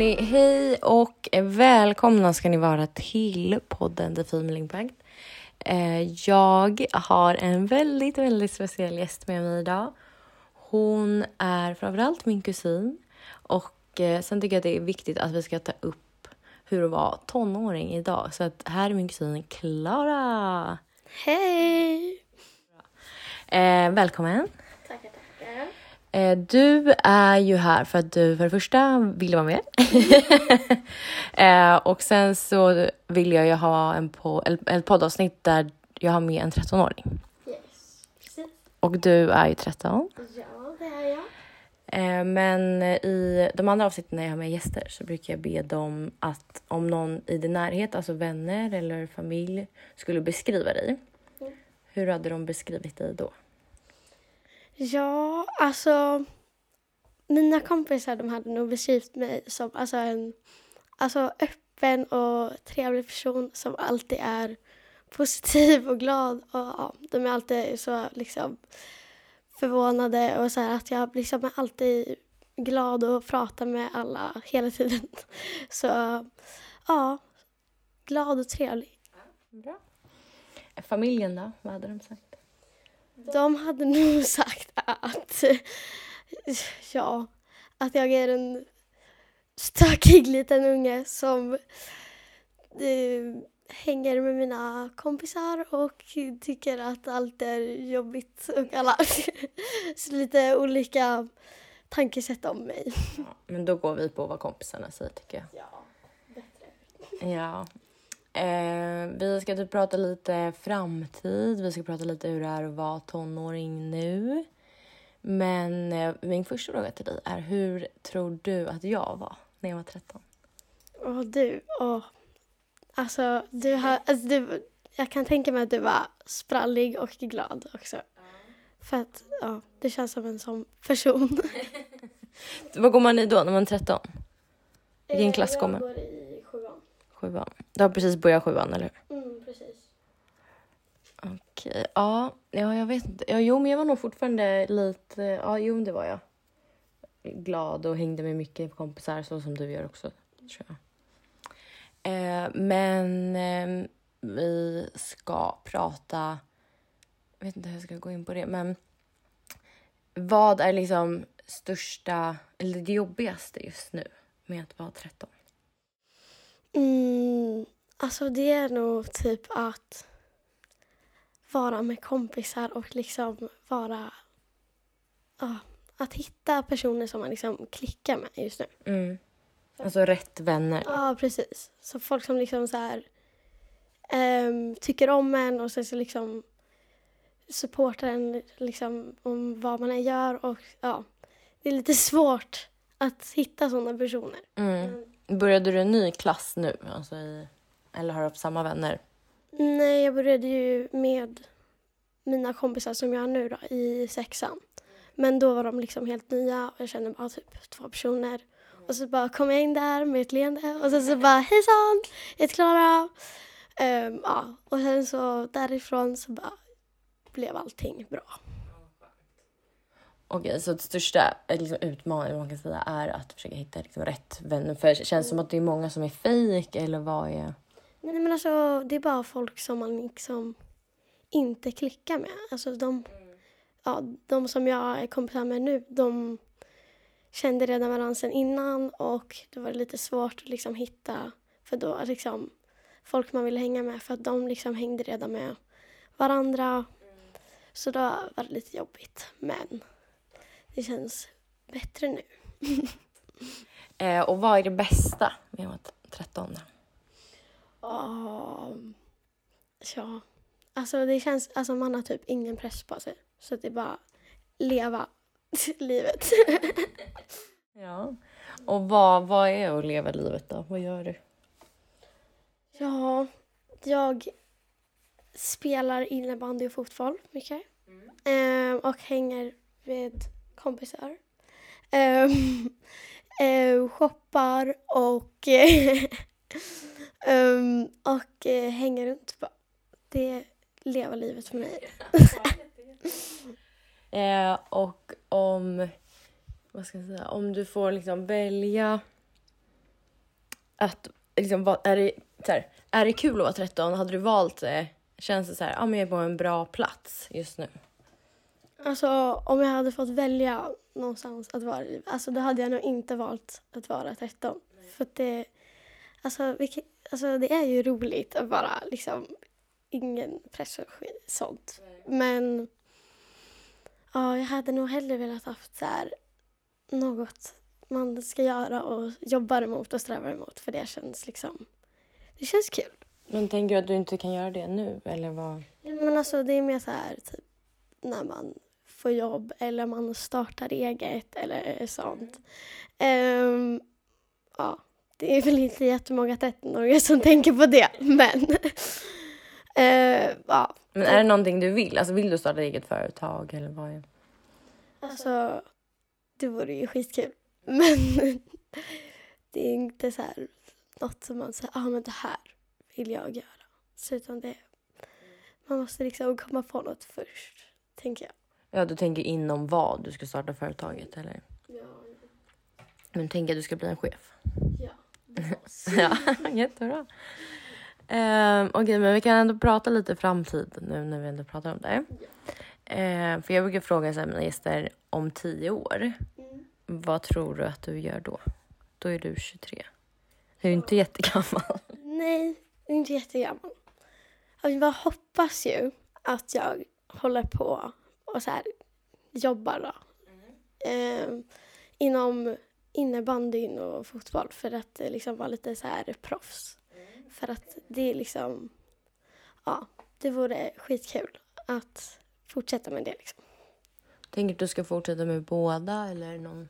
Hörni, hej och välkomna ska ni vara till podden The Female Impact. Eh, jag har en väldigt, väldigt speciell gäst med mig idag. Hon är framförallt min kusin och eh, sen tycker jag att det är viktigt att vi ska ta upp hur det var tonåring idag. Så att här är min kusin Klara. Hej! Eh, välkommen. Eh, Du är ju här för att du för det första ville vara med. eh, och sen så vill jag ju ha en el- ett poddavsnitt där jag har med en 13-åring. Yes, precis. Och du är ju 13. Ja, det är jag. Eh, men i de andra avsnitten när jag har med gäster så brukar jag be dem att om någon i din närhet, alltså vänner eller familj, skulle beskriva dig. Mm. Hur hade de beskrivit dig då? Ja, alltså... Mina kompisar de hade nog beskrivit mig som alltså, en alltså, öppen och trevlig person som alltid är positiv och glad. Och, ja, de är alltid så liksom förvånade och så här, att jag liksom är alltid glad och pratar med alla hela tiden. Så ja, glad och trevlig. Bra. Familjen då? Vad hade de sagt? De hade nog sagt att, ja, att jag är en stökig liten unge som eh, hänger med mina kompisar och tycker att allt är jobbigt och alla så lite olika tankesätt om mig. Ja, men då går vi på vad kompisarna säger tycker jag. Ja, bättre. Ja. Eh, vi ska typ prata lite framtid. Vi ska prata lite hur det är att vara tonåring nu. Men eh, min första fråga till dig är hur tror du att jag var när jag var 13? Och du, åh. Alltså, du har, alltså du, jag kan tänka mig att du var sprallig och glad också. För att, ja, det känns som en sån person. Vad går man i då när man är 13? Vilken klass går man? Jag går i sjuan. Sjuan. Du har precis börjat sjuan, eller hur? Mm, precis. Okej, ja, ja, jag vet inte. Ja, jo, men jag var nog fortfarande lite, ja, jo, men det var jag. Glad och hängde med mycket kompisar så som du gör också, tror jag. Eh, men eh, vi ska prata, jag vet inte hur jag ska gå in på det, men vad är liksom största, eller det jobbigaste just nu med att vara 13? Mm, alltså det är nog typ att vara med kompisar och liksom vara... Ja, att hitta personer som man liksom klickar med just nu. Mm. Alltså rätt vänner. Ja, precis. Så folk som liksom så här ehm, tycker om en och sen så liksom supportar en liksom om vad man än gör och ja, det är lite svårt att hitta sådana personer. Mm. Började du en ny klass nu? Alltså i, eller har du haft samma vänner? Nej, jag började ju med mina kompisar som jag har nu då, i sexan. Men då var de liksom helt nya och jag kände bara typ två personer. Och så bara kom jag in där med ett leende och sen så bara hejsan, jag heter Klara. Um, ehm, ja, och sen så därifrån så bara blev allting bra. Okej, så det största eh, liksom, utmaningen man kan säga är att försöka hitta liksom, rätt vänner. För det känns som att det är många som är fejk eller vad är... Nej men alltså det är bara folk som man liksom inte klickar med. Alltså de, ja, de som jag är kompisar med nu, de kände redan varandra sen innan och det var lite svårt att liksom hitta för då liksom folk man ville hänga med för att de liksom hängde redan med varandra. Så då var det lite jobbigt men det känns bättre nu. Eh, och vad är det bästa med att vara 13? Ja, ja. Alltså det känns, alltså man har typ ingen press på sig. Så det är bara leva livet. Ja. Och vad, vad är att leva livet då? Vad gör du? ja, jag spelar innebandy och fotboll mycket. Ehm, och hänger med kompisar. Ehm, eh, shoppar och, ehm, och eh, hänger runt bara. Det lever livet för mig. Eh, och om, vad ska jag säga, om du får liksom välja att liksom, vad, är, det, så här, är det kul att vara 13? Hade du valt det? Känns det så här, ja men jag är på en bra plats just nu? Alltså om jag hade fått välja någonstans att vara i, alltså då hade jag nog inte valt att vara 13. För att det, alltså, vilket, alltså det är ju roligt att vara liksom ingen press och skit, sånt. Men ja, jag hade nog hellre velat haft så här, något man ska göra och jobbar emot och strävar emot för det känns liksom, det känns kul. Men tänker du att du inte kan göra det nu eller vad? Men alltså det är mer så här typ när man får jobb eller man startar eget eller sånt. Ehm, ja, det är väl inte jättemånga 13-åringar som tänker på det, men eh, ja. Men är det någonting du vill? Alltså vill du starta eget företag eller vad? Alltså, det vore ju skitkul. Men det är inte så här något som man säger, ah men det här vill jag göra. Så utan det, man måste liksom komma på något först, tänker jag. Ja, du tänker inom vad du ska starta företaget eller? Ja, Men tänker att du ska bli en chef? ja. Ja, jättebra. Um, Okej, men vi kan ändå prata lite framtid nu när vi ändå pratar om det. Eh, för jag brukar fråga så här, mina gäster om tio år. Mm. Vad tror du att du gör då? Då är du 23. Du är ju inte jättegammal. Nej, jag är inte jättegammal. Jag bara hoppas ju att jag håller på och så här jobbar då. Eh, inom innebandyn och fotboll för att eh, liksom vara lite så här proffs. För att det är liksom, ja, det vore skitkul att fortsätta med det liksom. Tänker du att du ska fortsätta med båda eller någon?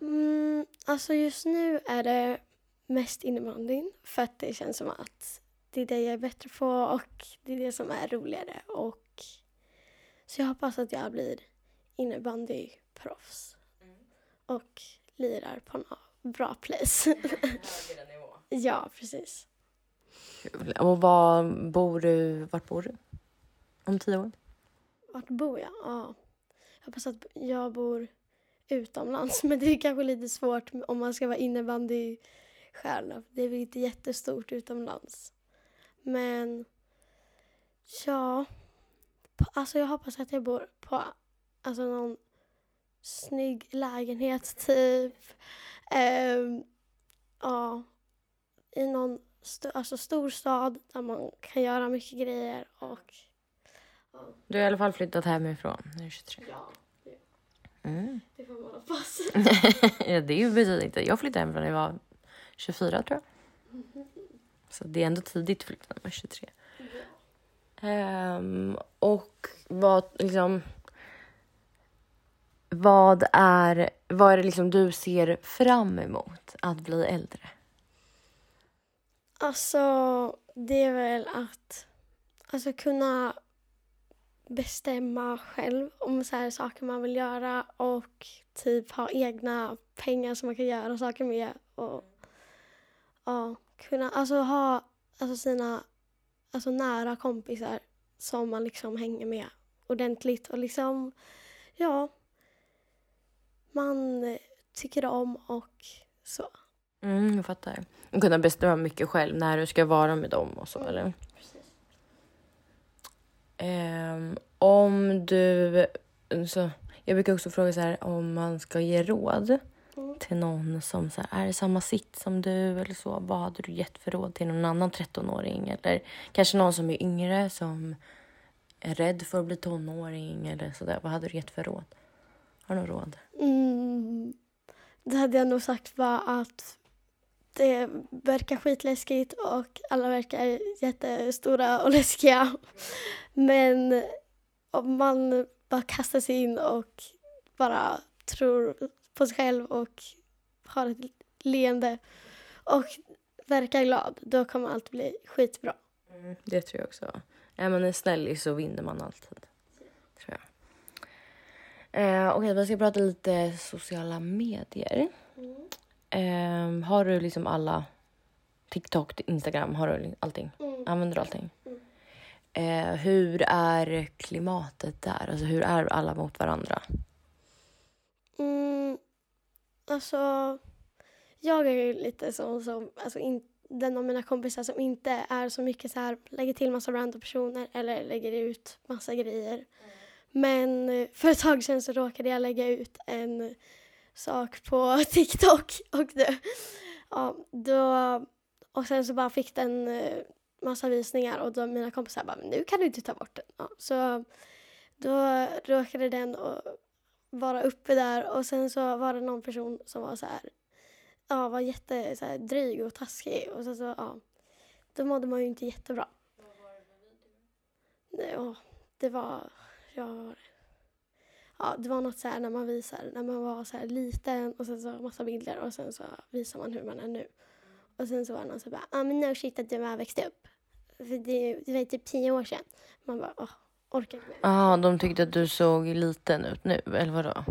Mm, alltså just nu är det mest innebandyn för att det känns som att det är det jag är bättre på och det är det som är roligare. Och så jag hoppas att jag blir innebandyproffs och lirar på något bra place. ja, precis. Kul. Och var bor du? Vart bor du? Om tio år? Vart bor jag? Ja. Jag hoppas att jag bor utomlands men det är kanske lite svårt om man ska vara innebandystjärna. Det är väl inte jättestort utomlands. Men ja, alltså jag hoppas att jag bor på alltså någon snygg lägenhet typ. Ehm, ja, i någon st- alltså stor stad där man kan göra mycket grejer och Du har i alla fall flyttat hemifrån. Nu är du 23. ja, Mm. det får man hoppas. ja, det betyder inte. Jag flyttade hemifrån när jag var 24 tror jag. Så det är ändå tidigt att flytta när man är 23. Ehm, och vad liksom... Vad är, vad är det liksom du ser fram emot att bli äldre? Alltså, det är väl att alltså, kunna bestämma själv om så här saker man vill göra och typ ha egna pengar som man kan göra saker med. Och ja, kunna alltså, ha alltså, sina alltså, nära kompisar som man liksom hänger med ordentligt och liksom, ja, man eh, tycker om och så. Mm, jag fattar. Och kunna bestämma mycket själv när du ska vara med dem och så, eller? Ehm, om du... Så, jag brukar också fråga så här om man ska ge råd Mm. till någon som så här, är i samma sitt som du eller så. Vad hade du gett för råd till någon annan 13-åring? Eller kanske någon som är yngre som är rädd för att bli tonåring eller så där. Vad hade du gett för råd? Har du något råd? Mm, det hade jag nog sagt var att det verkar skitläskigt och alla verkar jättestora och läskiga. Men om man bara kastar sig in och bara tror på sig själv och har ett leende och verkar glad, då kommer allt bli skitbra. Mm, det tror jag också. Är man en snällis så vinner man alltid. Eh, Okej, vi ska prata lite sociala medier. Eh, har du liksom alla TikTok, Instagram, har du allting? Använder du allting? Eh, hur är klimatet där? Alltså hur är alla mot varandra? Mm, alltså, jag är ju lite sån som, alltså in, den av mina kompisar som inte är så mycket så här, lägger till massa random personer eller lägger ut massa grejer. Men eh, för ett tag sedan så råkade jag lägga ut en sak på TikTok och det, ja, då, och sen så bara fick den eh, massa visningar och då mina kompisar bara, "Men nu kan du inte ta bort den. Ja, så då råkade den vara uppe där och sen så var det någon person som var så här, ja, var jätte så här, dryg och taskig och sen så, ja, då mådde man ju inte jättebra. Nej, åh, det var, ja, vad var det? Ja, det var något så här när man visar, när man var så här liten och sen så massa bilder och sen så visar man hur man är nu. Och sen så var det någon som bara, ja ah, men no shit att du har växt upp. För det, det var typ tio år sedan. Man bara, åh, orkar inte mer. Ja, de tyckte att du såg liten ut nu, eller vadå?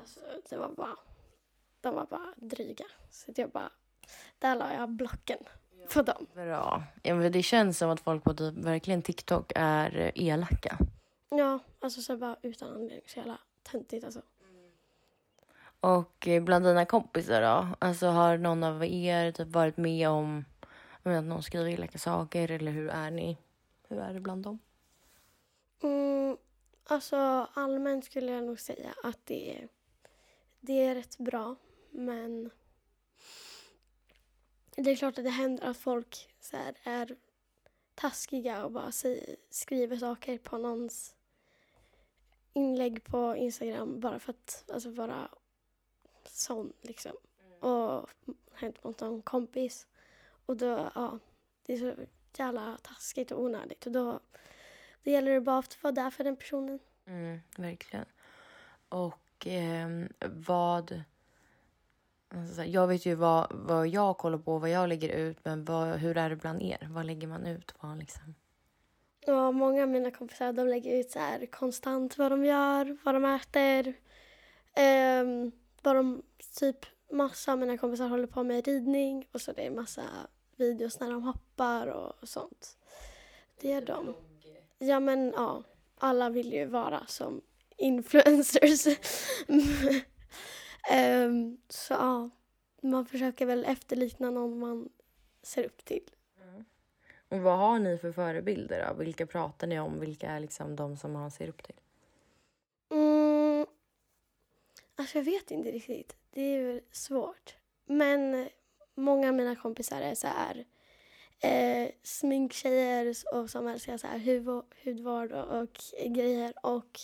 Alltså, det var bara, de var bara dryga. Så jag bara, där la jag blocken på dem. Bra. Ja, men det känns som att folk på typ, verkligen TikTok är elaka. Ja, alltså så bara utan anledning. Så jävla töntigt alltså. Och eh, bland dina kompisar då? Alltså har någon av er typ varit med om menar, att någon skriver elaka saker eller hur är ni? Hur är det bland dem? Mm, alltså allmänt skulle jag nog säga att det är, det är rätt bra. Men det är klart att det händer att folk så här, är taskiga och bara säger, skriver saker på någons inlägg på Instagram bara för att alltså, vara sån liksom. Och hänt mot någon kompis. Och då, ja, det är så jävla taskigt och onödigt. Och då, då gäller det bara att vara där för den personen. Mm, verkligen. Och ehm, vad... alltså, Jag vet ju vad, vad jag kollar på, vad jag lägger ut, men vad, hur är det bland er? Vad lägger man ut? Vad liksom? Och många av mina kompisar de lägger ut så här konstant vad de gör, vad de äter. Eh, vad de, typ massa av mina kompisar håller på med ridning och så det är massa videos när de hoppar och sånt. Det är de. Ja men ja, alla vill ju vara som influencers. um, så ja, man försöker väl efterlikna någon man ser upp till. Och vad har ni för förebilder då? Vilka pratar ni om? Vilka är liksom de som man ser upp till? Mm, alltså jag vet inte riktigt. Det är ju svårt. Men många av mina kompisar är så här eh, sminktjejer och som älskar så här hud, hudvård och, och grejer. Och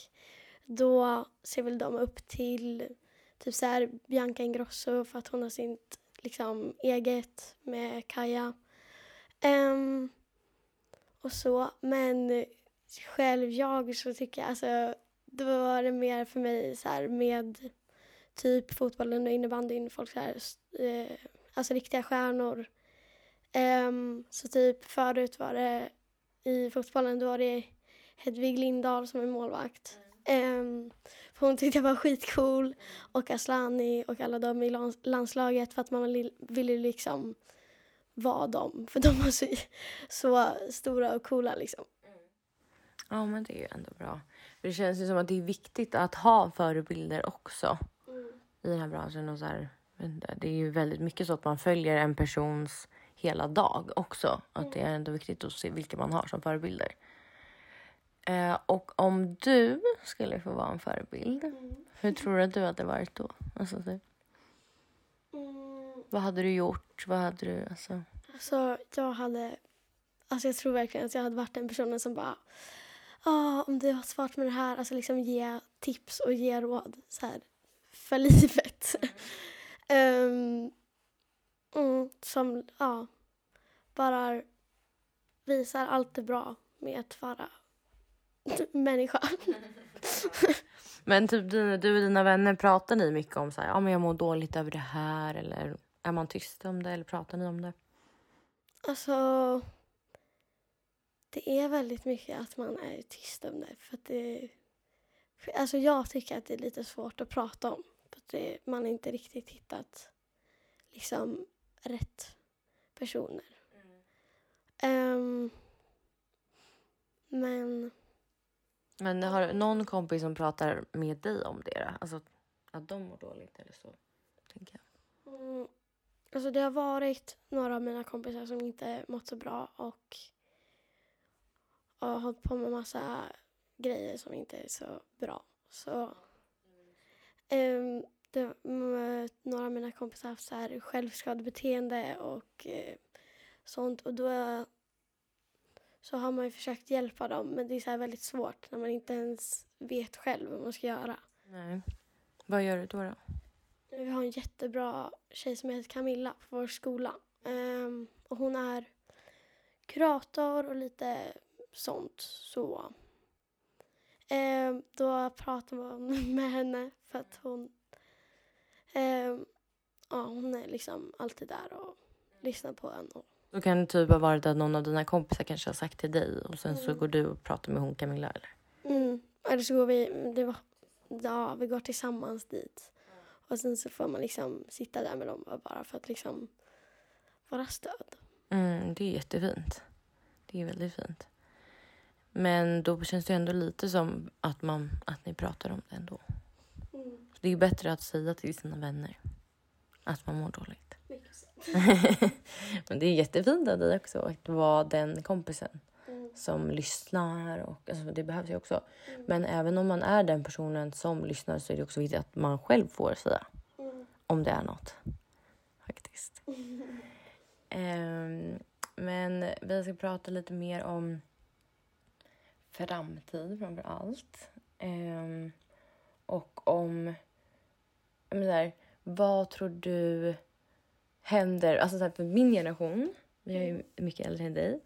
då ser väl de upp till typ så här Bianca Ingrosso för att hon har sitt liksom eget med Kaja. Um, och så. Men själv jag så tycker jag alltså då var det mer för mig så här med typ fotbollen och innebandyn, folk så här, eh, alltså riktiga stjärnor. Um, så typ förut var det i fotbollen då var det Hedvig Lindahl som är målvakt. Um, för hon tyckte jag var skitcool och Aslani och alla de i lands- landslaget för att man ville liksom vara dem. För de var så, så stora och coola liksom. Ja, men det är ju ändå bra. För det känns ju som att det är viktigt att ha förebilder också i den här branschen. Och så här, det är ju väldigt mycket så att man följer en persons hela dag också. Att det är ändå viktigt att se vilka man har som förebilder. Eh, och om du skulle få vara en förebild, hur tror du att du hade varit då? Alltså, typ, vad hade du gjort? Vad hade du, alltså... Så jag hade, alltså jag tror verkligen att jag hade varit den personen som bara, ah, om du har svårt med det här, alltså liksom ge tips och ge råd så här, för livet. Ehm, mm, som, ja, bara visar allt det bra med att vara människa. Men typ dina, du och dina vänner, pratar ni mycket om så här, ja men jag mår dåligt över det här eller är man tyst om det eller pratar ni om det? Alltså, det är väldigt mycket att man är tyst om det. För det alltså jag tycker att det är lite svårt att prata om. För det, man inte riktigt hittat liksom rätt personer. Ehm, men Men har du någon kompis som pratar med dig om det? då? Alltså att de mår dåligt eller så? Tänker jag. mm, Alltså det har varit några av mina kompisar som inte mått så bra och har hållit på med massa grejer som inte är så bra. Så um, det, några av mina kompisar har haft så här självskadebeteende och eh, sånt och då så har man ju försökt hjälpa dem men det är så här väldigt svårt när man inte ens vet själv vad man ska göra. Nej. Vad gör du då? då? Vi har en jättebra tjej som heter Camilla på vår skola. Ehm, och hon är kurator och lite sånt. Så ehm, då pratar man med henne för att hon ehm, ja, hon är liksom alltid där och lyssnar på en. Och, Då kan det typ ha varit att någon av dina kompisar kanske har sagt till dig och sen så går du och pratar med hon Camilla eller? mm, eller så går vi, det var, ja, vi går tillsammans dit. Och sen så får man liksom sitta där med dem bara för att liksom vara stöd. Mm, det är jättefint. Det är väldigt fint. Men då känns det ändå lite som att, man, att ni pratar om det ändå. Mm, Det är bättre att säga till sina vänner att man mår dåligt. Men det är jättefint av dig också att vara den kompisen. Som lyssnar. Och, alltså, det behövs ju också. Mm. Men även om man är den personen som lyssnar så är det också viktigt att man själv får säga Mm. om det är något. Faktiskt. Ehm, men vi ska prata lite mer om framtid framför allt. Ehm, och om... så här, vad tror du händer? Alltså så här, för min generation, vi är ju mycket äldre än dig.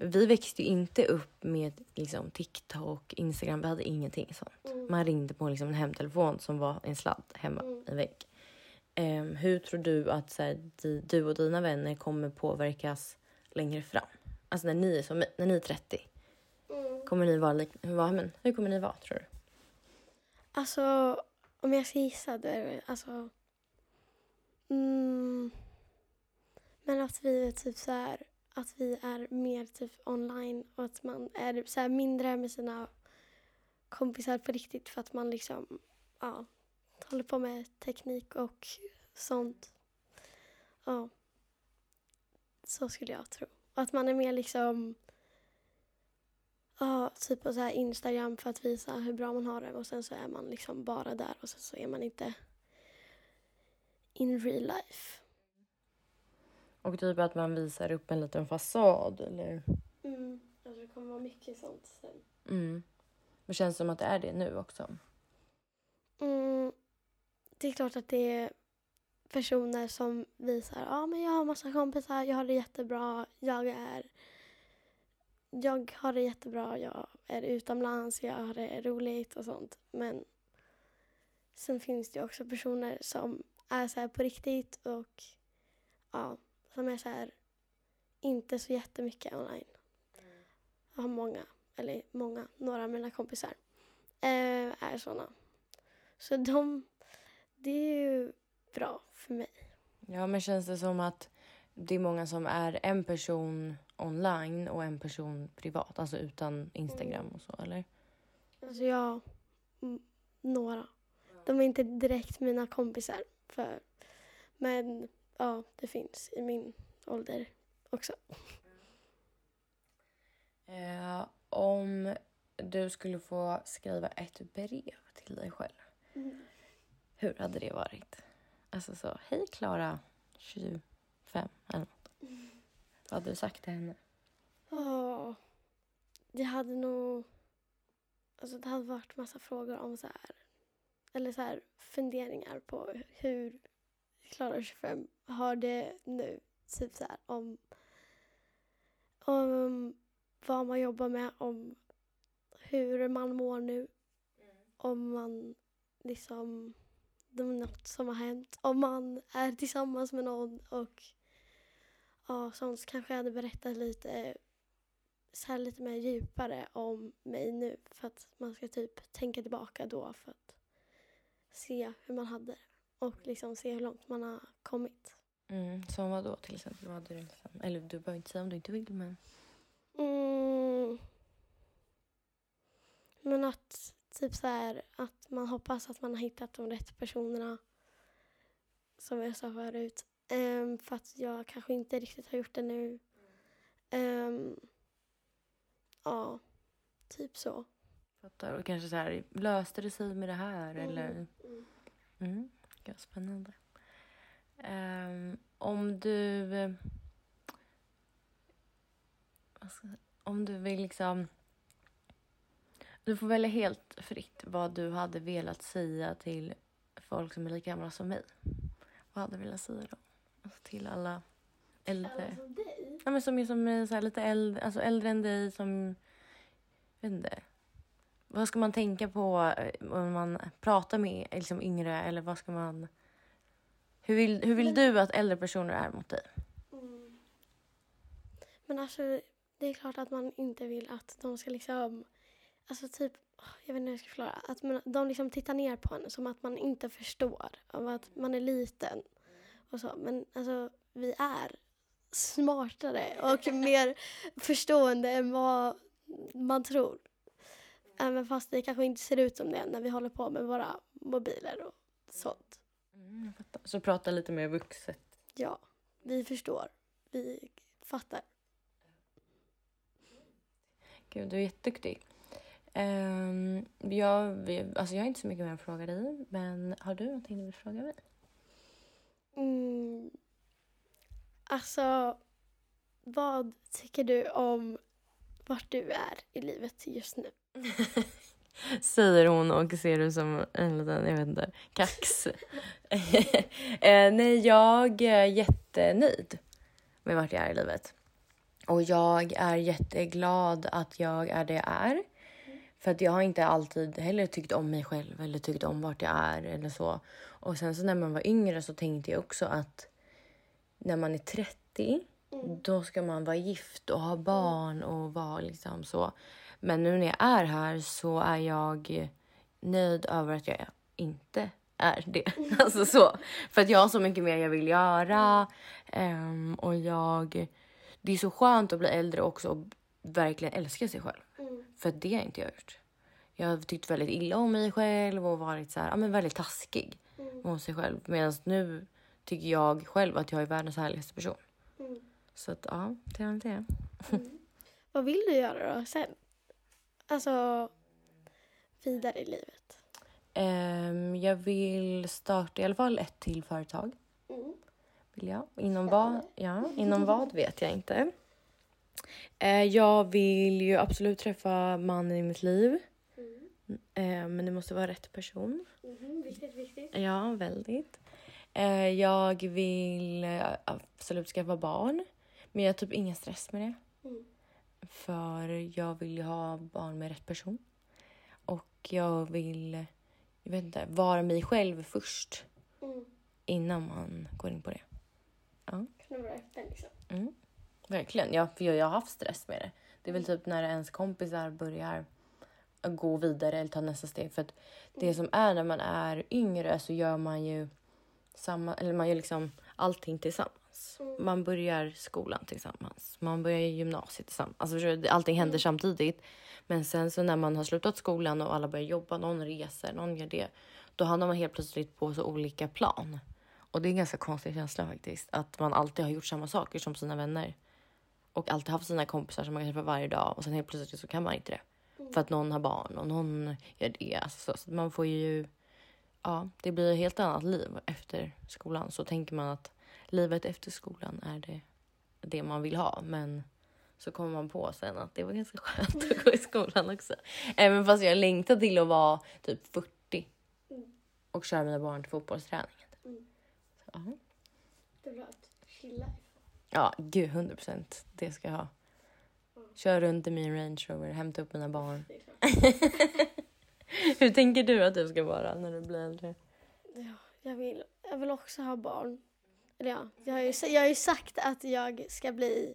Vi växte ju inte upp med liksom, TikTok, Instagram. Vi hade ingenting sånt. Man ringde på liksom, en hemtelefon som var en sladd hemma i en vägg. Ehm, hur tror du att så här, di, du och dina vänner kommer påverkas längre fram? Alltså när ni är, som, när ni är 30. Mm. Kommer ni vara, lik, vad, men, hur kommer ni vara tror du? Alltså, om jag ska gissa då är det alltså... Mm, men att vi är typ så här, att vi är mer typ online och att man är så här mindre med sina kompisar på riktigt för att man liksom, ja, håller på med teknik och sånt. Ja. Så skulle jag tro. Och att man är mer liksom Ja, typ på så här Instagram för att visa hur bra man har det och sen så är man liksom bara där och sen så är man inte in real life. Och typ att man visar upp en liten fasad eller? Mm. Alltså det kommer vara mycket sånt sen. Mm. Det känns som att det är det nu också. Mm. Det är klart att det är personer som visar ja men jag har massa kompisar, jag har det jättebra, jag är jag har det jättebra, jag är utomlands, jag har det roligt och sånt. Men sen finns det också personer som är så här på riktigt och ja, som är så här inte så jättemycket online. Jag har många, eller många, några av mina kompisar eh, är såna. Så de, det är ju bra för mig. Ja, men känns det som att det är många som är en person online och en person privat, alltså utan Instagram och så, eller? Alltså jag, några. De är inte direkt mina kompisar. För, men ja, det finns i min ålder också. Eh, om du skulle få skriva ett brev till dig själv, hur hade det varit? Alltså så, hej Klara, 25 eller något. Vad hade du sagt till henne? Ja, det hade nog... Alltså det hade varit massa frågor om så här... Eller så här funderingar på hur Klara 25 har det nu. Typ så här om... Om vad man jobbar med, om hur man mår nu. Om man liksom... Det är något som har hänt. Om man är tillsammans med någon och ja, sånt. Så kanske jag hade berättat lite så här lite mer djupare om mig nu för att man ska typ tänka tillbaka då för att se hur man hade det och liksom se hur långt man har kommit. Mm, som vad då till exempel? Vad hade du liksom? Eller du behöver inte säga om du inte vill, men... Mm. Men att typ så här att man hoppas att man har hittat de rätta personerna som jag sa förut Ehm, för att jag kanske inte riktigt har gjort det nu. Ehm, ja, typ så. Fattar. Och kanske så här, löste det sig med det här eller? Mm. Mm. Ja, spännande. Ehm, om du... eh, ska? Om du vill liksom... Du får välja helt fritt vad du hade velat säga till folk som är lika gamla som mig. Vad hade du velat säga då? Alltså till alla äldre. som dig? Ja, men som är som är så här lite äldre, alltså äldre än dig som... Jag vet inte. Vad ska man tänka på eh, om man pratar med liksom yngre eller vad ska man... Hur vill, hur vill du att äldre personer är mot dig? Mm. Men alltså, det är klart att man inte vill att de ska liksom... Alltså typ, jag vet inte hur jag ska förklara. Att man, de liksom tittar ner på en som att man inte förstår. Av att man är liten. Och så. Men alltså, vi är smartare och mer förstående än vad man tror. Även fast det kanske inte ser ut som det när vi håller på med våra mobiler och sånt. Mm. Så prata lite mer vuxet. Ja, vi förstår. Vi fattar. Gud, du är jätteduktig. Um, jag, alltså jag har inte så mycket mer att fråga dig, men har du någonting du vill fråga mig? Mm. Alltså, vad tycker du om vart du är i livet just nu? Säger hon och ser ut som en liten, jag vet inte, kax. eh, nej, jag är jättenöjd med vart jag är i livet. Och jag är jätteglad att jag är det jag är. För att jag har inte alltid heller tyckt om mig själv eller tyckt om vart jag är eller så. Och sen så när man var yngre så tänkte jag också att när man är 30 då ska man vara gift och ha barn och vara liksom så. Men nu när jag är här så är jag nöjd över att jag inte är det. Alltså så. För att jag har så mycket mer jag vill göra. Ehm, och jag... Det är så skönt att bli äldre också och verkligen älska sig själv. För att det har inte jag gjort. Jag har tyckt väldigt illa om mig själv och varit så här, ja, men väldigt taskig mot sig själv. Medan nu tycker jag själv att jag är världens härligaste person. Så att ja, det är det. Vad vill du göra då sen? Alltså, vidare i livet. Ehm, jag vill starta i alla fall ett till företag. Mm. Vill jag. Inom vad? Ja, inom vad vet jag inte. Eh, jag vill ju absolut träffa mannen i mitt liv. Eh, men det måste vara rätt person. Mhm, viktigt, viktigt. Ja, väldigt. Eh, jag vill eh, absolut skaffa barn. Men jag har typ ingen stress med det. Mm. För jag vill ju ha barn med rätt person. Och jag vill, jag vet inte, vara mig själv först. Mm. Innan man går in på det. Kunna vara öppen liksom. Mm. Verkligen. Ja, för jag, jag har haft stress med det. Det är väl typ när ens kompisar börjar gå vidare eller ta nästa steg. För att det som är när man är yngre så gör man ju samma, eller man gör liksom allting tillsammans. Man börjar skolan tillsammans. Man börjar gymnasiet tillsammans. Alltså allting händer samtidigt. Men sen så när man har slutat skolan och alla börjar jobba, någon reser, någon gör det. Då hamnar man helt plötsligt på så olika plan. Och det är en ganska konstig känsla faktiskt. Att man alltid har gjort samma saker som sina vänner. Och alltid haft sina kompisar som man kan träffa varje dag. Och sen helt plötsligt så kan man inte det. För att någon har barn och någon gör det. Alltså, så, så man får ju... Ja, det blir ett helt annat liv efter skolan. Så tänker man att livet efter skolan är det, det man vill ha. Men så kommer man på sen att det var ganska skönt att gå i skolan också. Även fast jag längtar till att vara typ 40 och köra mina barn till fotbollsträningen. Så, ja. Det är bra att chilla. Ja, gud, 100 procent. Det ska jag ha. Kör runt i min Range Rover, hämta upp mina barn. Hur tänker du att du ska vara när du blir äldre? Ja, jag vill, jag vill också ha barn. Eller ja, jag har ju, jag har ju sagt att jag ska bli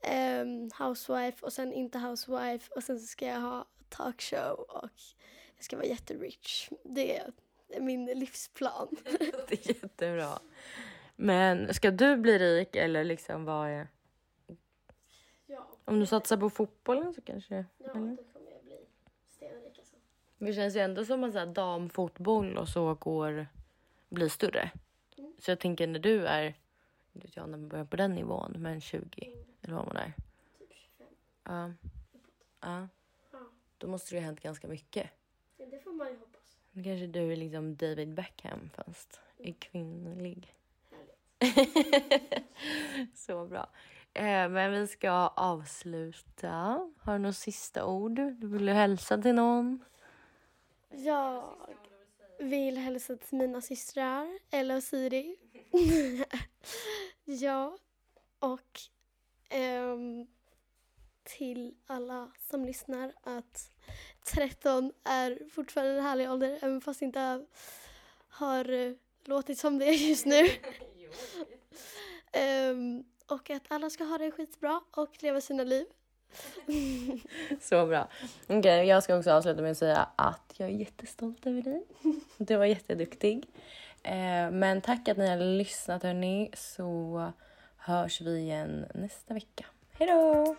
ehm, housewife och sen inte housewife och sen så ska jag ha talkshow och jag ska vara jätterich. Det är min livsplan. Det är jättebra. Men ska du bli rik eller liksom vad är... Ja, Om du satsar på fotbollen så kanske... ja eller? då kommer jag bli stenrik alltså. Det känns ju ändå som att så här, damfotboll och så går blir större. Så jag tänker när du är inte vet jag när man börjar på den nivån, men 20 eller vad man är. Typ 25. Ja. Ja. Ja. Då måste det ha hänt ganska mycket. ja, det får man ju hoppas. Då kanske du är liksom David Beckham fast är kvinnlig. Så bra. Eh, men vi ska avsluta. Har du några sista ord? Du vill hälsa till någon? Jag vill hälsa till mina systrar, Ella och Siri. ja, och ehm, till alla som lyssnar att 13 är fortfarande en härlig ålder, även fast det inte har eh, låtit som det just nu. Ehm, och att alla ska ha det skitbra och leva sina liv. Så bra. Okej, jag ska också avsluta med att säga att jag är jättestolt över dig. Du var jätteduktig. Eh, men tack att ni har lyssnat hörni, så hörs vi igen nästa vecka. Hej då!